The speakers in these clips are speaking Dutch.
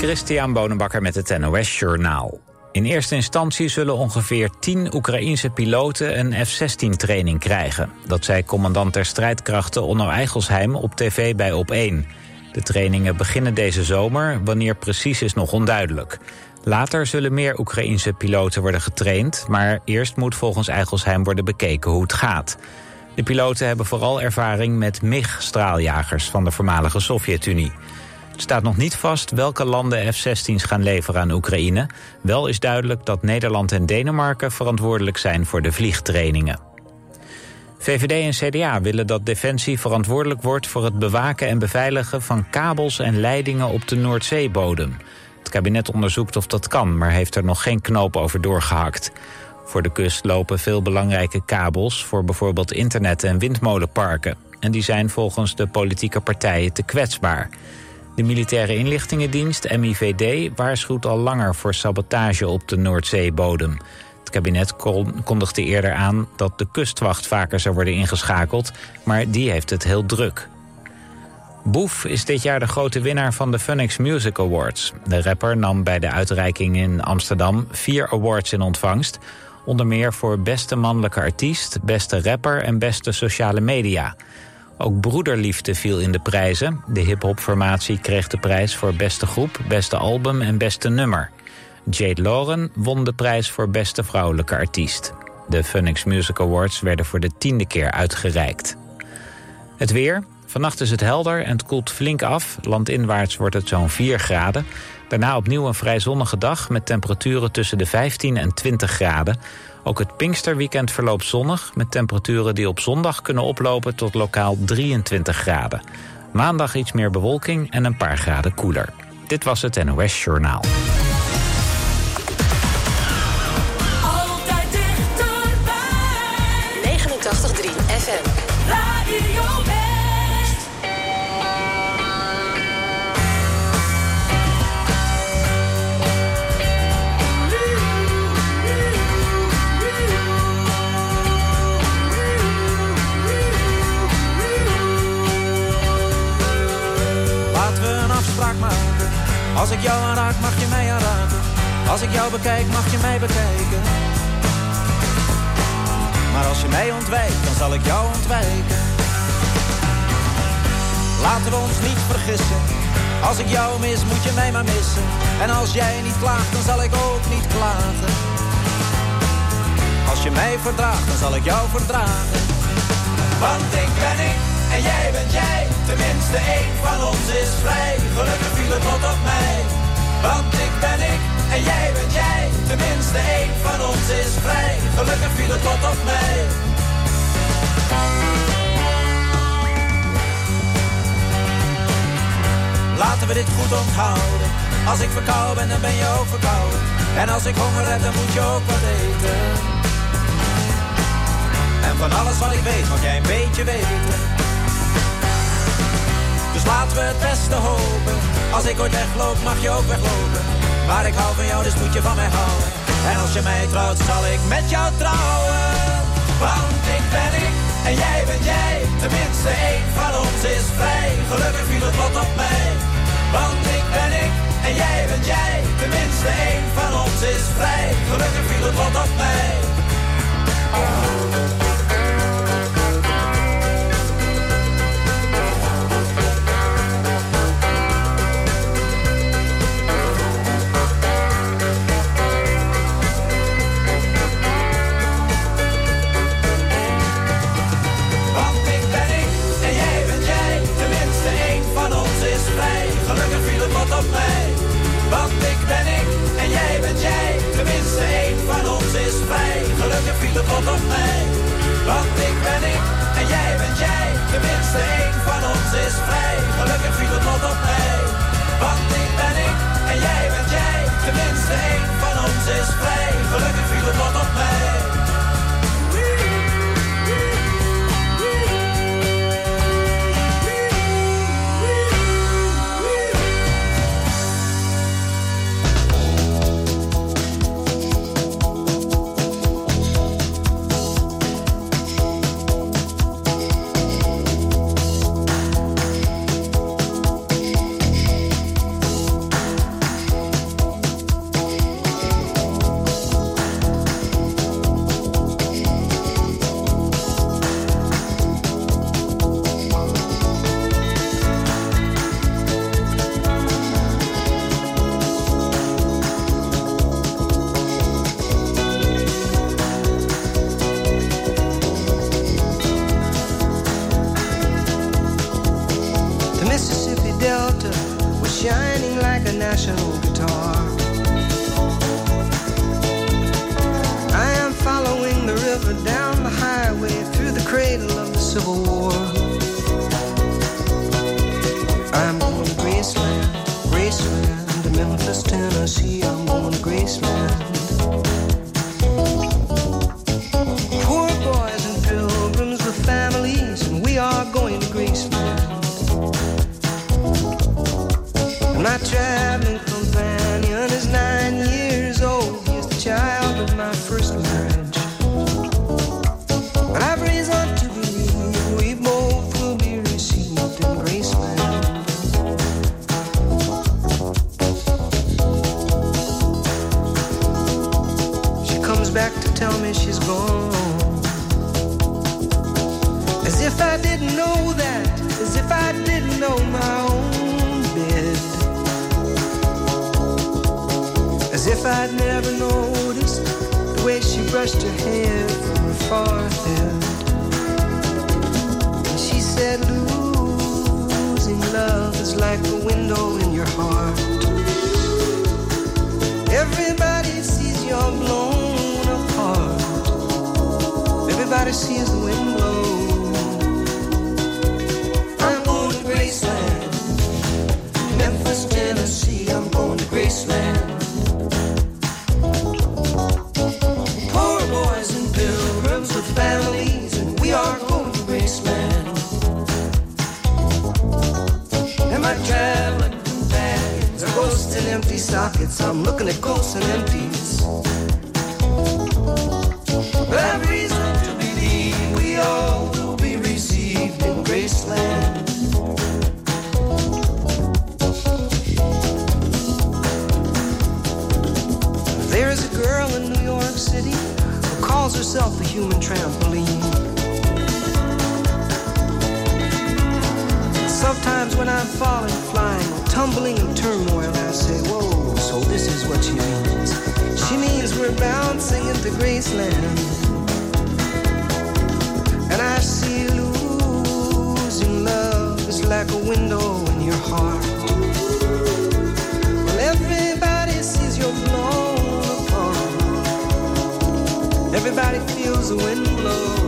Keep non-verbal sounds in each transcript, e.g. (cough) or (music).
Christian Bonenbakker met het NOS Journaal. In eerste instantie zullen ongeveer 10 Oekraïense piloten een F-16-training krijgen. Dat zei commandant der strijdkrachten Onno Eigelsheim op tv bij Op1. De trainingen beginnen deze zomer, wanneer precies is nog onduidelijk. Later zullen meer Oekraïense piloten worden getraind... maar eerst moet volgens Eigelsheim worden bekeken hoe het gaat. De piloten hebben vooral ervaring met MiG-straaljagers van de voormalige Sovjet-Unie. Het staat nog niet vast welke landen F-16's gaan leveren aan Oekraïne. Wel is duidelijk dat Nederland en Denemarken verantwoordelijk zijn voor de vliegtrainingen. VVD en CDA willen dat Defensie verantwoordelijk wordt voor het bewaken en beveiligen van kabels en leidingen op de Noordzeebodem. Het kabinet onderzoekt of dat kan, maar heeft er nog geen knoop over doorgehakt. Voor de kust lopen veel belangrijke kabels voor bijvoorbeeld internet- en windmolenparken. En die zijn volgens de politieke partijen te kwetsbaar. De Militaire Inlichtingendienst, MIVD, waarschuwt al langer voor sabotage op de Noordzeebodem. Het kabinet kondigde eerder aan dat de kustwacht vaker zou worden ingeschakeld, maar die heeft het heel druk. Boef is dit jaar de grote winnaar van de Phoenix Music Awards. De rapper nam bij de uitreiking in Amsterdam vier awards in ontvangst. Onder meer voor beste mannelijke artiest, beste rapper en beste sociale media. Ook Broederliefde viel in de prijzen. De hip-hop-formatie kreeg de prijs voor beste groep, beste album en beste nummer. Jade Lauren won de prijs voor beste vrouwelijke artiest. De Phoenix Music Awards werden voor de tiende keer uitgereikt. Het weer. Vannacht is het helder en het koelt flink af. Landinwaarts wordt het zo'n 4 graden. Daarna opnieuw een vrij zonnige dag met temperaturen tussen de 15 en 20 graden. Ook het Pinksterweekend verloopt zonnig... met temperaturen die op zondag kunnen oplopen tot lokaal 23 graden. Maandag iets meer bewolking en een paar graden koeler. Dit was het NOS Journaal. Bekijk, mag je mij bekijken. Maar als je mij ontwijkt, dan zal ik jou ontwijken. Laten we ons niet vergissen. Als ik jou mis, moet je mij maar missen. En als jij niet klaagt, dan zal ik ook niet klagen. Als je mij verdraagt, dan zal ik jou verdragen. Want ik ben ik en jij bent jij. Tenminste, één van ons is vrij. Gelukkig viel het lot op mij. Want ik ben ik en jij bent jij. Tenminste, één van ons is vrij. Gelukkig viel het lot op mij. Laten we dit goed onthouden. Als ik verkouden ben, dan ben je ook verkouden. En als ik honger heb, dan moet je ook wat eten. En van alles wat ik weet, mag jij een beetje weten. Dus laten we het beste hopen. Als ik ooit wegloop, mag je ook weglopen. Maar ik hou van jou, dus moet je van mij houden. En als je mij trouwt, zal ik met jou trouwen. Want ik ben ik en jij bent jij. Tenminste, één van ons is vrij. Gelukkig viel het lot op mij. Want ik ben ik cradle of the Civil War. I'm going to Graceland, Graceland, to Memphis, Tennessee. calls herself a human trampoline. Sometimes when I'm falling, flying, tumbling in turmoil, I say, Whoa, so this is what she means. She means we're bouncing into Graceland. And I see losing love is like a window in your heart. Everybody feels the wind blow.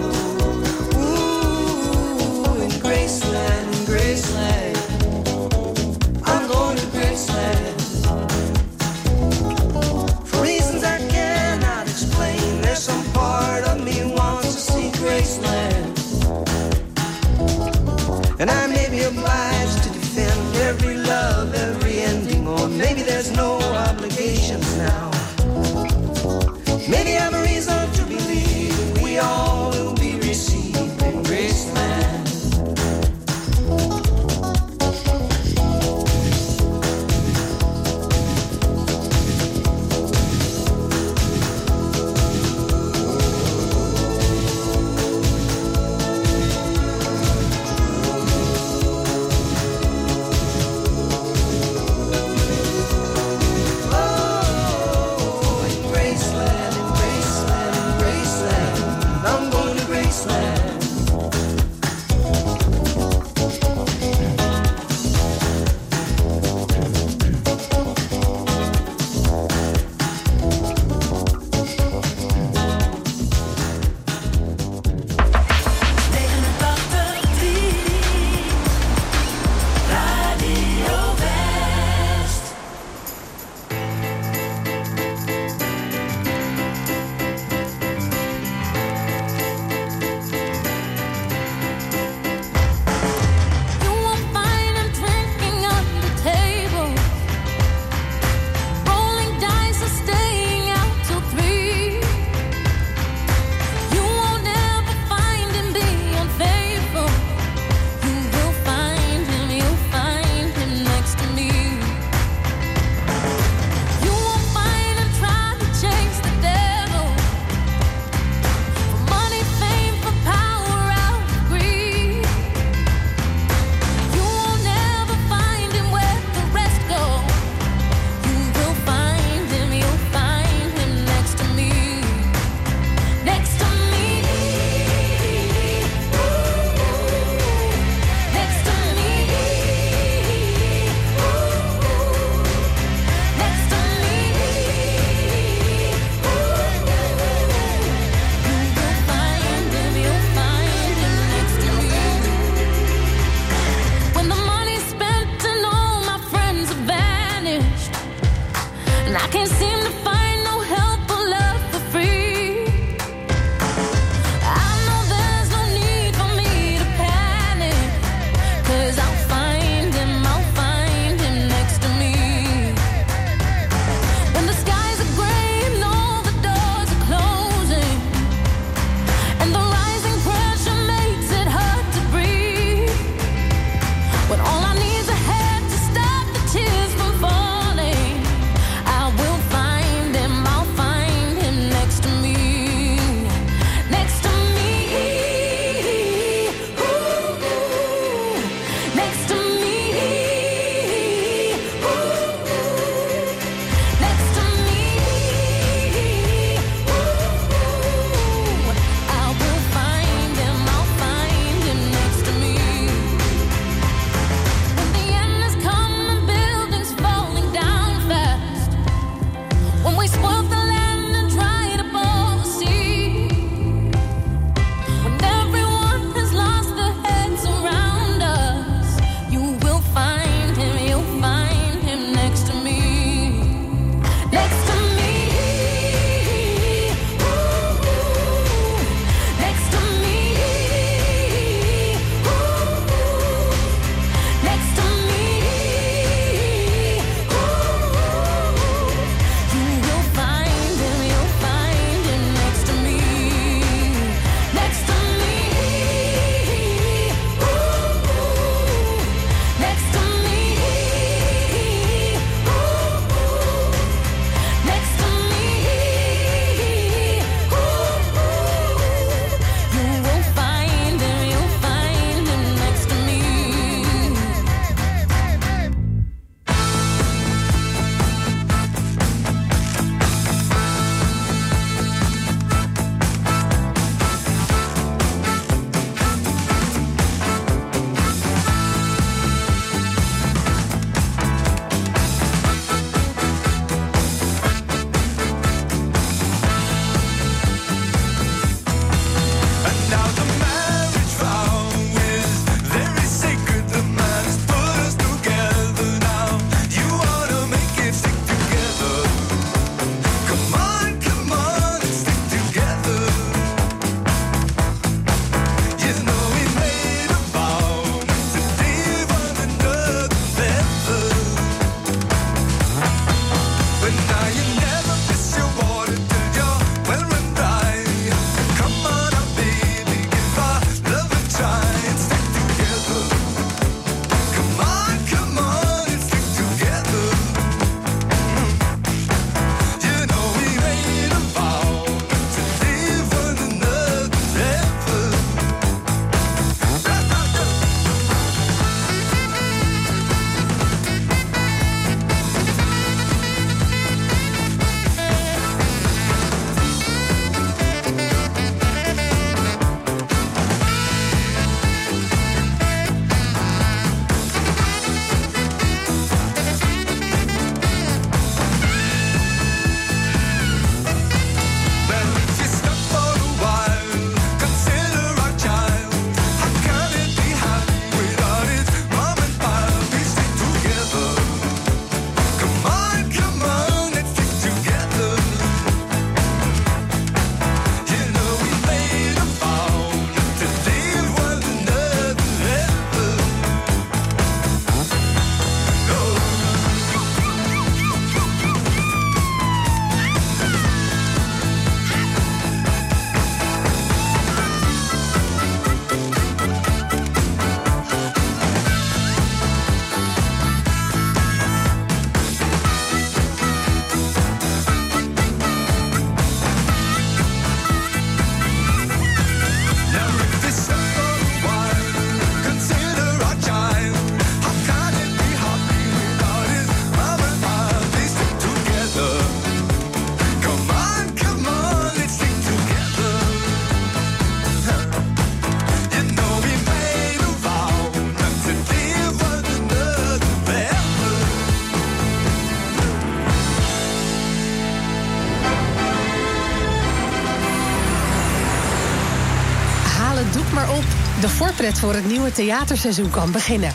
voorpret voor het nieuwe theaterseizoen kan beginnen.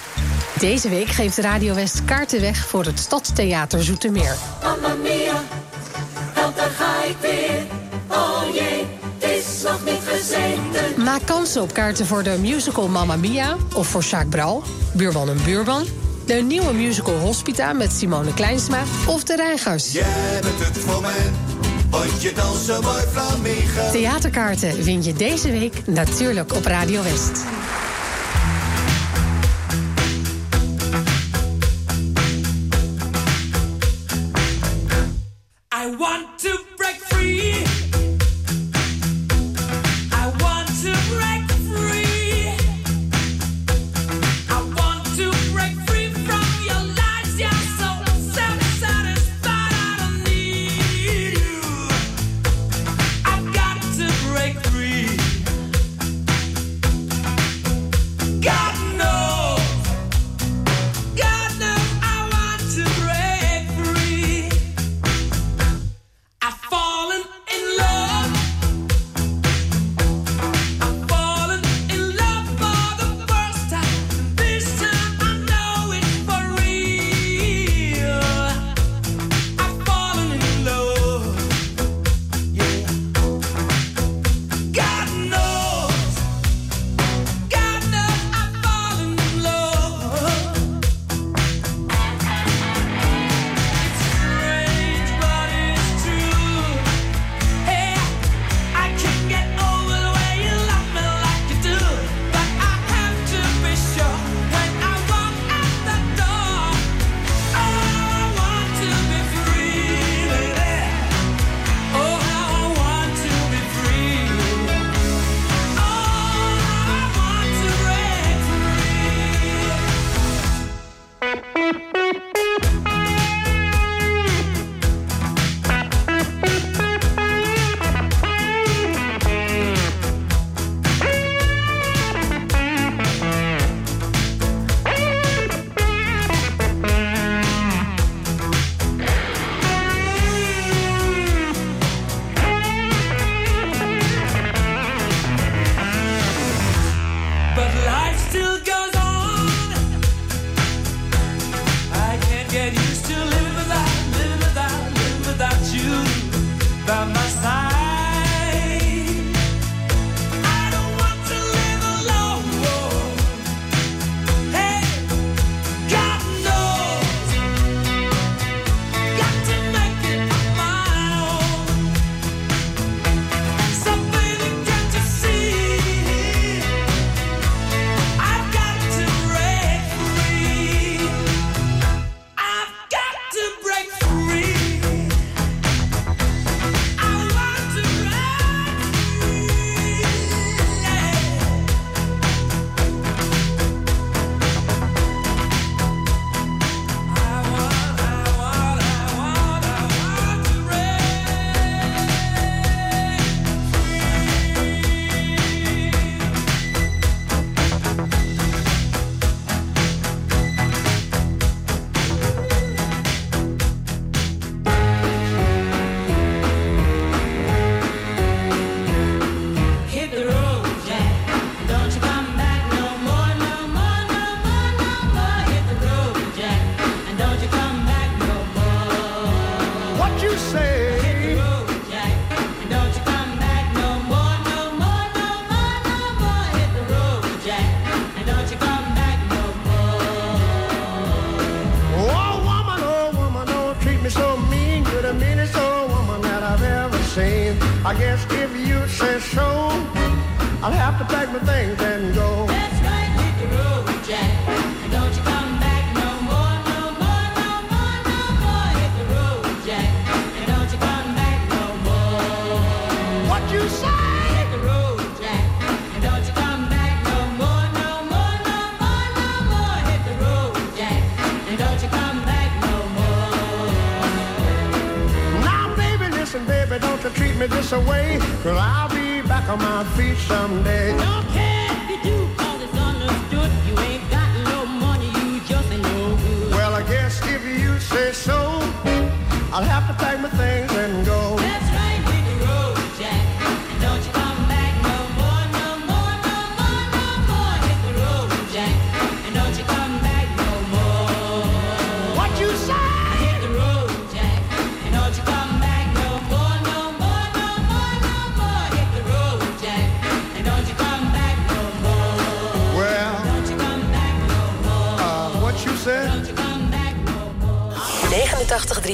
Deze week geeft Radio West kaarten weg voor het Stadstheater Zoetermeer. Mamma mia, help daar ga ik weer. Oh jee, het is nog niet gezeten. Maak kansen op kaarten voor de musical Mamma Mia of voor Jacques Brouw, Buurman en Buurman. De nieuwe musical Hospita met Simone Kleinsma of De Reigers. Jij bent het voor mij. Je dansen Theaterkaarten vind je deze week natuurlijk op Radio West.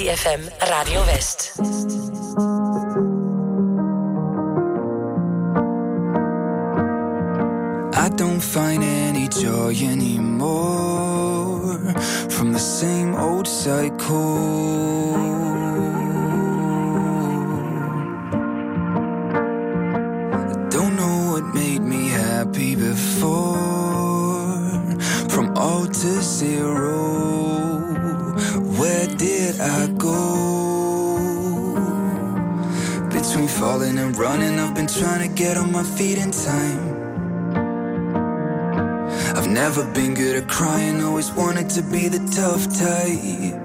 ZFM Radio West. I don't find any joy anymore from the same old cycle get on my feet in time. I've never been good at crying, always wanted to be the tough type.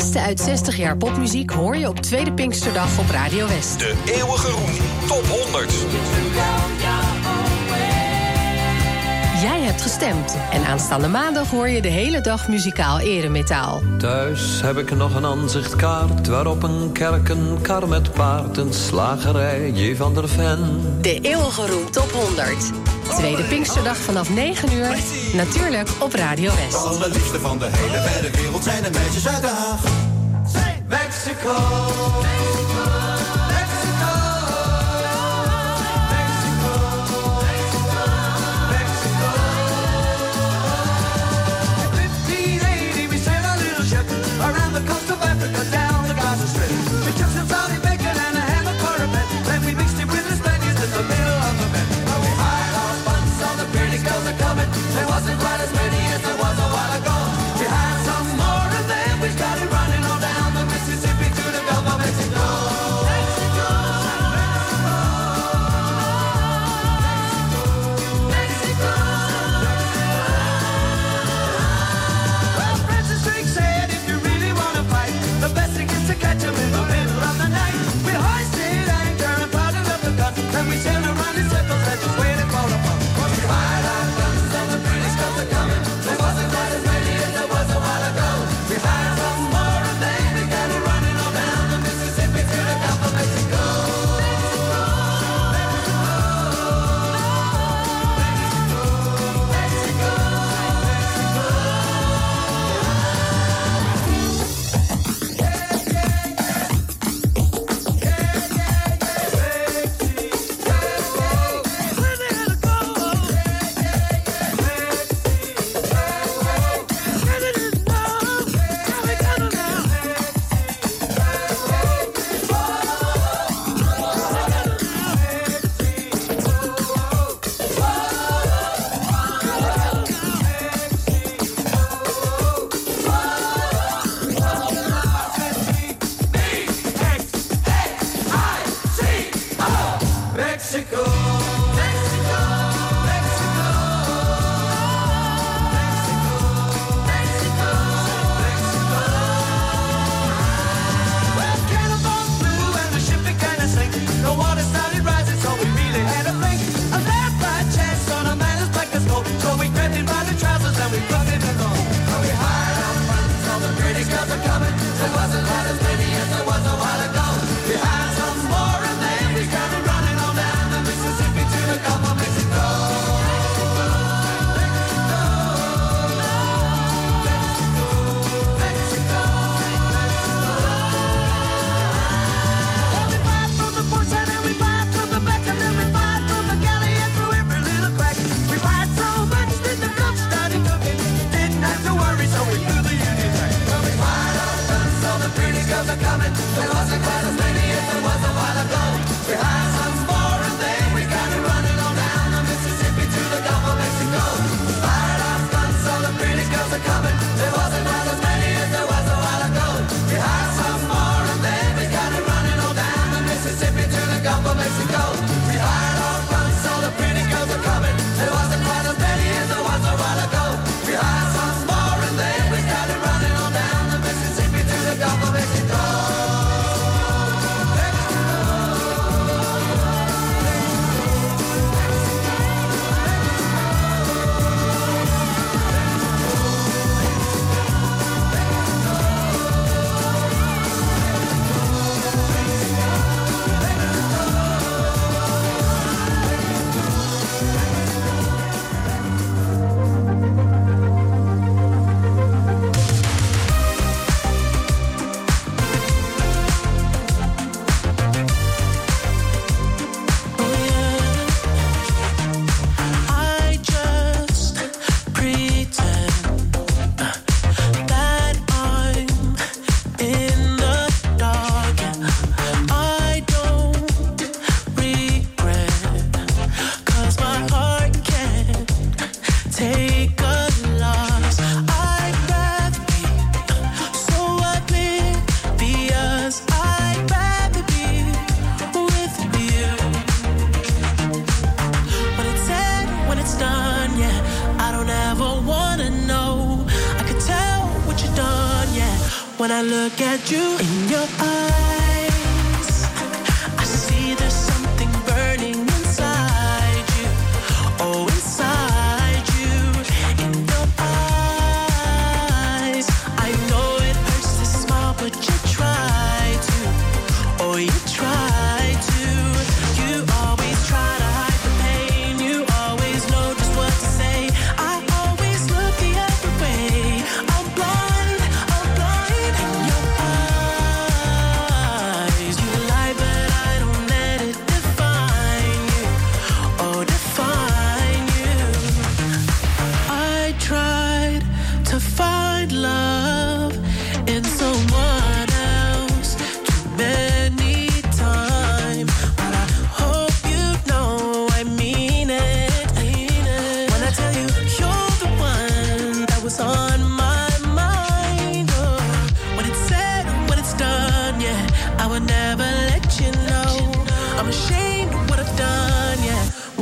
beste uit 60 jaar popmuziek hoor je op Tweede Pinksterdag op Radio West. De eeuwige roem. Top 100. gestemd. En aanstaande maandag hoor je de hele dag muzikaal eremetaal. Thuis heb ik nog een aanzichtkaart waarop een kerk, een kar met paard, een slagerij, J. van der Ven. De eeuwige roem top 100. Tweede Pinksterdag vanaf 9 uur. Natuurlijk op Radio West. De allerliefste van de hele wereld zijn de meisjes uit Haag. Mexico.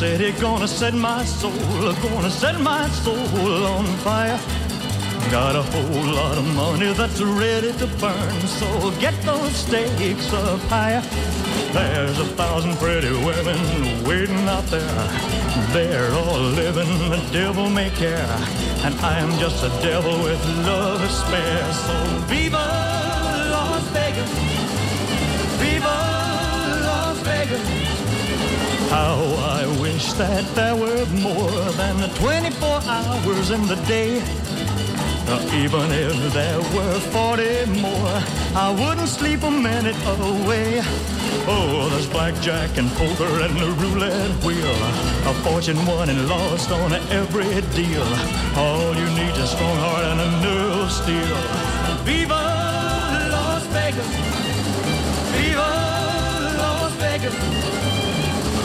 light city, gonna set my soul, gonna set my soul on fire. Got a whole lot of money that's ready to burn, so get those stakes up higher. There's a thousand pretty women waiting out there. They're all living the devil may care, and I am just a devil with love to spare. So viva Las Vegas, viva Las Vegas. How I wish that there were more than 24 hours in the day. Uh, even if there were 40 more, I wouldn't sleep a minute away. Oh, there's blackjack and poker and the roulette wheel. A fortune won and lost on every deal. All you need is a strong heart and a nerve of steel. Viva Las Vegas! Viva Las Vegas!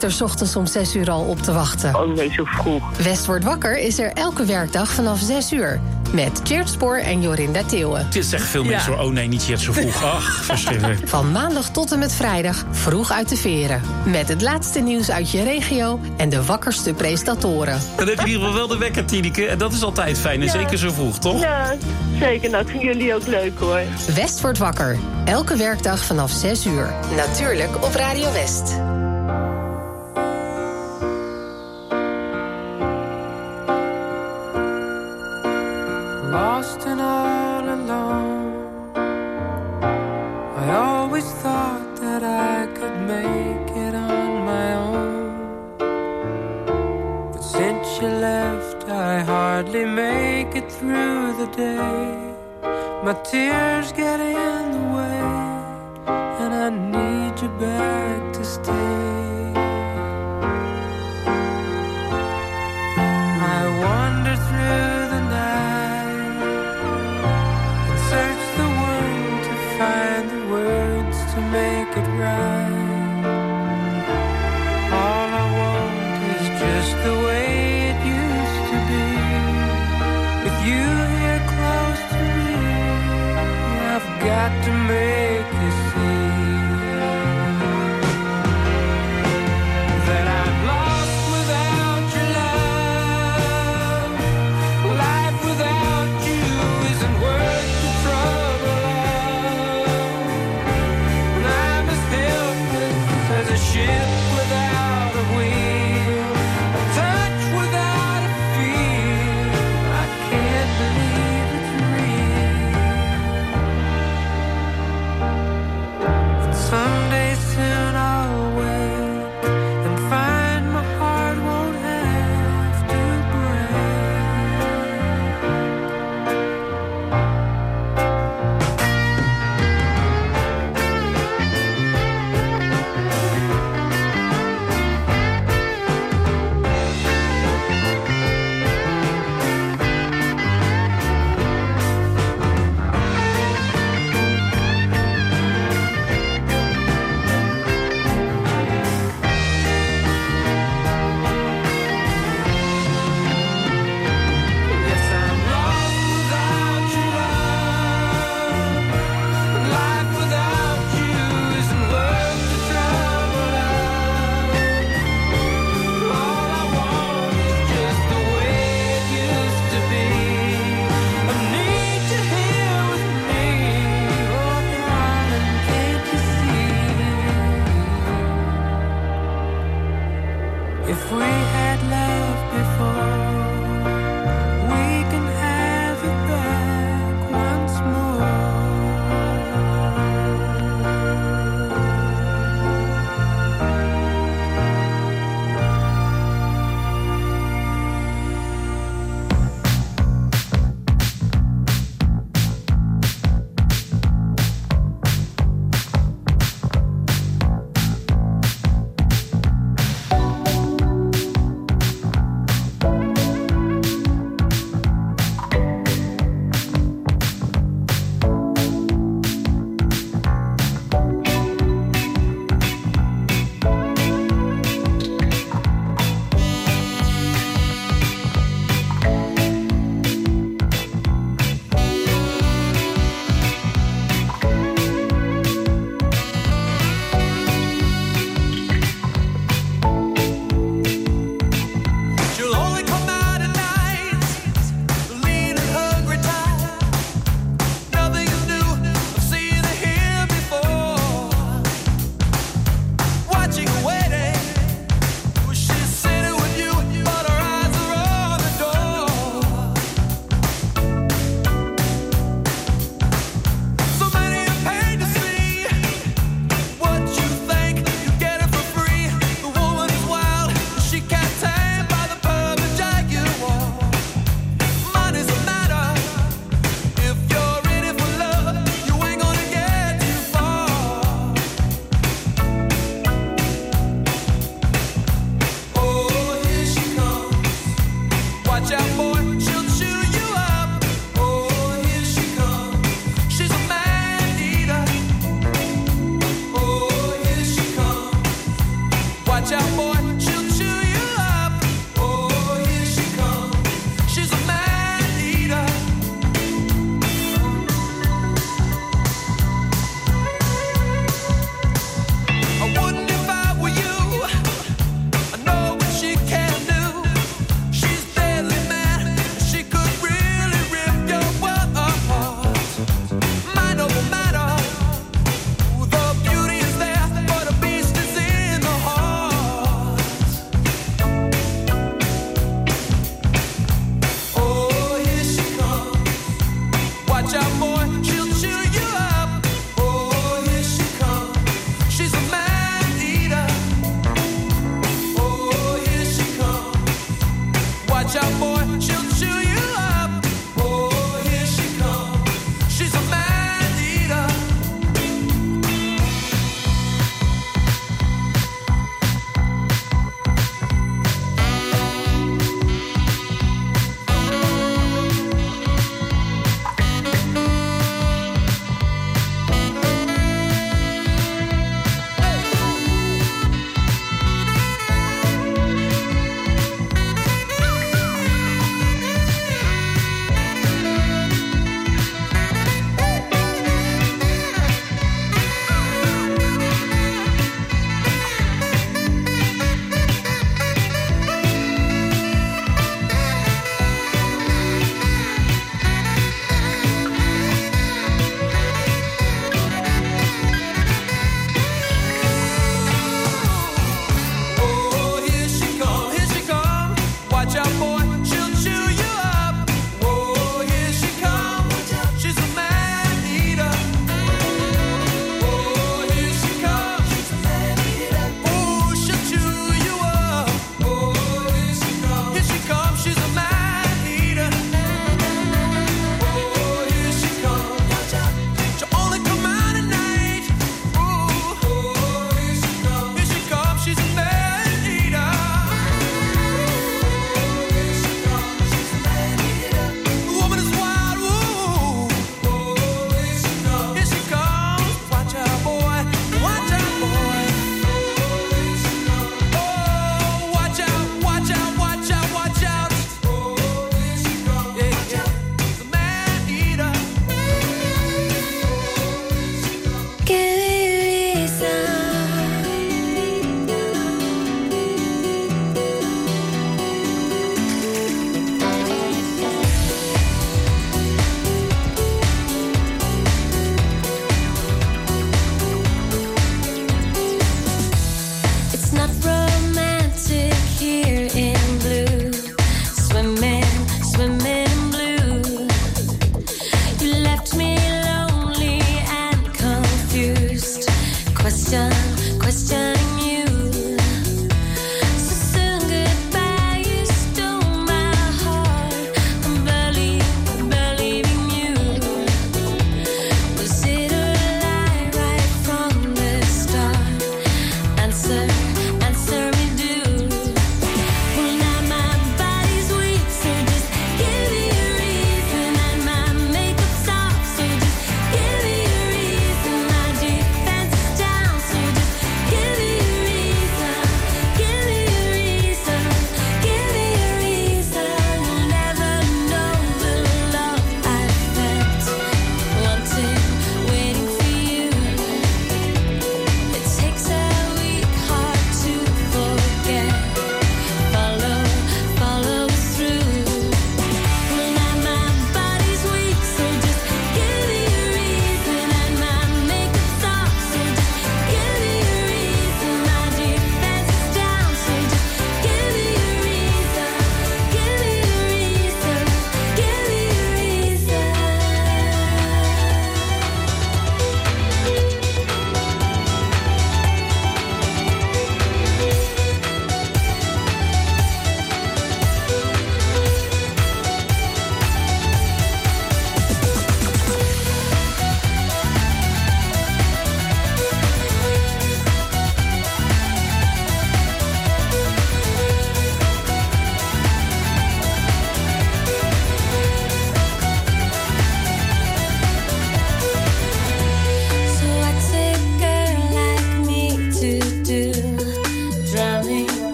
Zit er 's ochtends om 6 uur al op te wachten. Oh nee, zo vroeg. West wordt wakker is er elke werkdag vanaf 6 uur. Met Tjeerd Spoor en Jorinda Theeuwen. Dit zeggen veel mensen hoor. Oh nee, niet yet zo vroeg. (laughs) Ach, verschrikkelijk. Van maandag tot en met vrijdag vroeg uit de veren. Met het laatste nieuws uit je regio en de wakkerste presentatoren. Dan heb je in ieder geval wel de wekker, Tineke. En dat is altijd fijn. En Ja. zeker zo vroeg, toch? Ja, zeker. Nou, ik vind jullie ook leuk hoor. West wordt wakker. Elke werkdag vanaf 6 uur. Natuurlijk op Radio West. Through the day. My tears get in the way, and I need you back to stay.